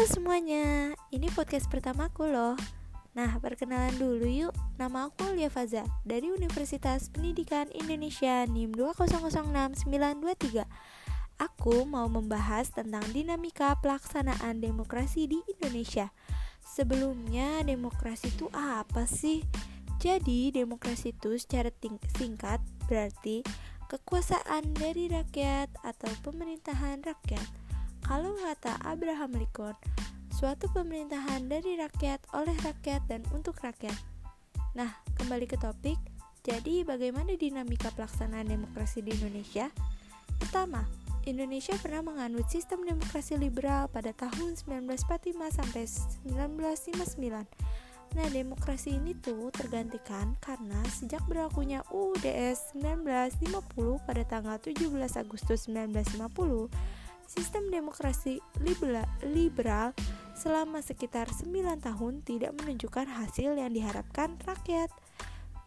Halo semuanya, ini podcast pertamaku loh. Nah, perkenalan dulu yuk. Nama aku Lia Faza dari Universitas Pendidikan Indonesia NIM 2006923. Aku mau membahas tentang dinamika pelaksanaan demokrasi di Indonesia. Sebelumnya, demokrasi itu apa sih? Jadi, demokrasi itu secara singkat berarti kekuasaan dari rakyat atau pemerintahan rakyat. Kalau kata Abraham Lincoln, suatu pemerintahan dari rakyat, oleh rakyat, dan untuk rakyat. Nah, kembali ke topik. Jadi, bagaimana dinamika pelaksanaan demokrasi di Indonesia? Pertama, Indonesia pernah menganut sistem demokrasi liberal pada tahun 1945 sampai 1959. Nah, demokrasi ini tuh tergantikan karena sejak berlakunya UUDS 1950 pada tanggal 17 Agustus 1950, Sistem demokrasi liberal, selama sekitar 9 tahun tidak menunjukkan hasil yang diharapkan rakyat.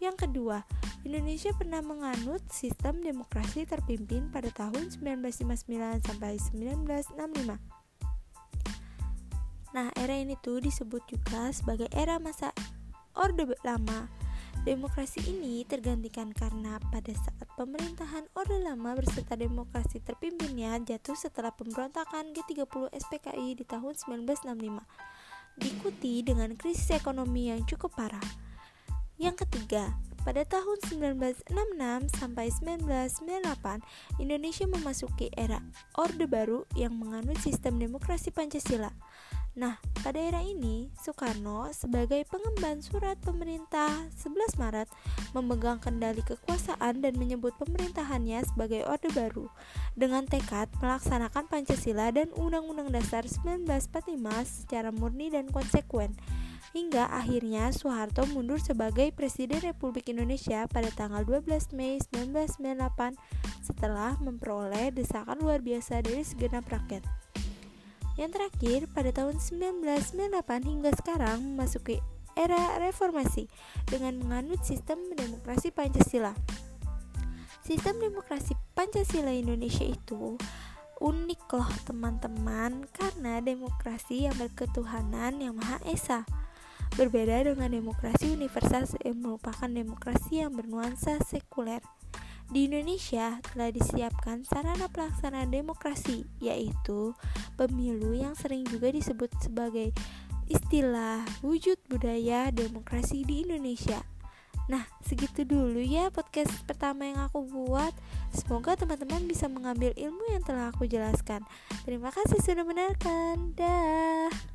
Yang kedua, Indonesia pernah menganut sistem demokrasi terpimpin pada tahun 1959 sampai 1965. Nah, era ini tuh disebut juga sebagai era masa Orde Lama Demokrasi ini tergantikan karena pada saat pemerintahan Orde Lama beserta demokrasi terpimpinnya jatuh setelah pemberontakan G30 SPKI di tahun 1965 diikuti dengan krisis ekonomi yang cukup parah. Yang ketiga, pada tahun 1966 sampai 1998, Indonesia memasuki era Orde Baru yang menganut sistem demokrasi Pancasila. Nah, pada era ini, Soekarno sebagai pengemban surat pemerintah 11 Maret memegang kendali kekuasaan dan menyebut pemerintahannya sebagai Orde Baru dengan tekad melaksanakan Pancasila dan Undang-Undang Dasar 1945 secara murni dan konsekuen. Hingga akhirnya Soeharto mundur sebagai Presiden Republik Indonesia pada tanggal 12 Mei 1998 setelah memperoleh desakan luar biasa dari segenap rakyat. Yang terakhir, pada tahun 1998 hingga sekarang memasuki era reformasi dengan menganut sistem demokrasi Pancasila. Sistem demokrasi Pancasila Indonesia itu unik loh teman-teman karena demokrasi yang berketuhanan yang Maha Esa. Berbeda dengan demokrasi universal yang merupakan demokrasi yang bernuansa sekuler. Di Indonesia telah disiapkan sarana pelaksanaan demokrasi, yaitu pemilu yang sering juga disebut sebagai istilah wujud budaya demokrasi di Indonesia. Nah, segitu dulu ya podcast pertama yang aku buat. Semoga teman-teman bisa mengambil ilmu yang telah aku jelaskan. Terima kasih sudah mendengarkan. Dah.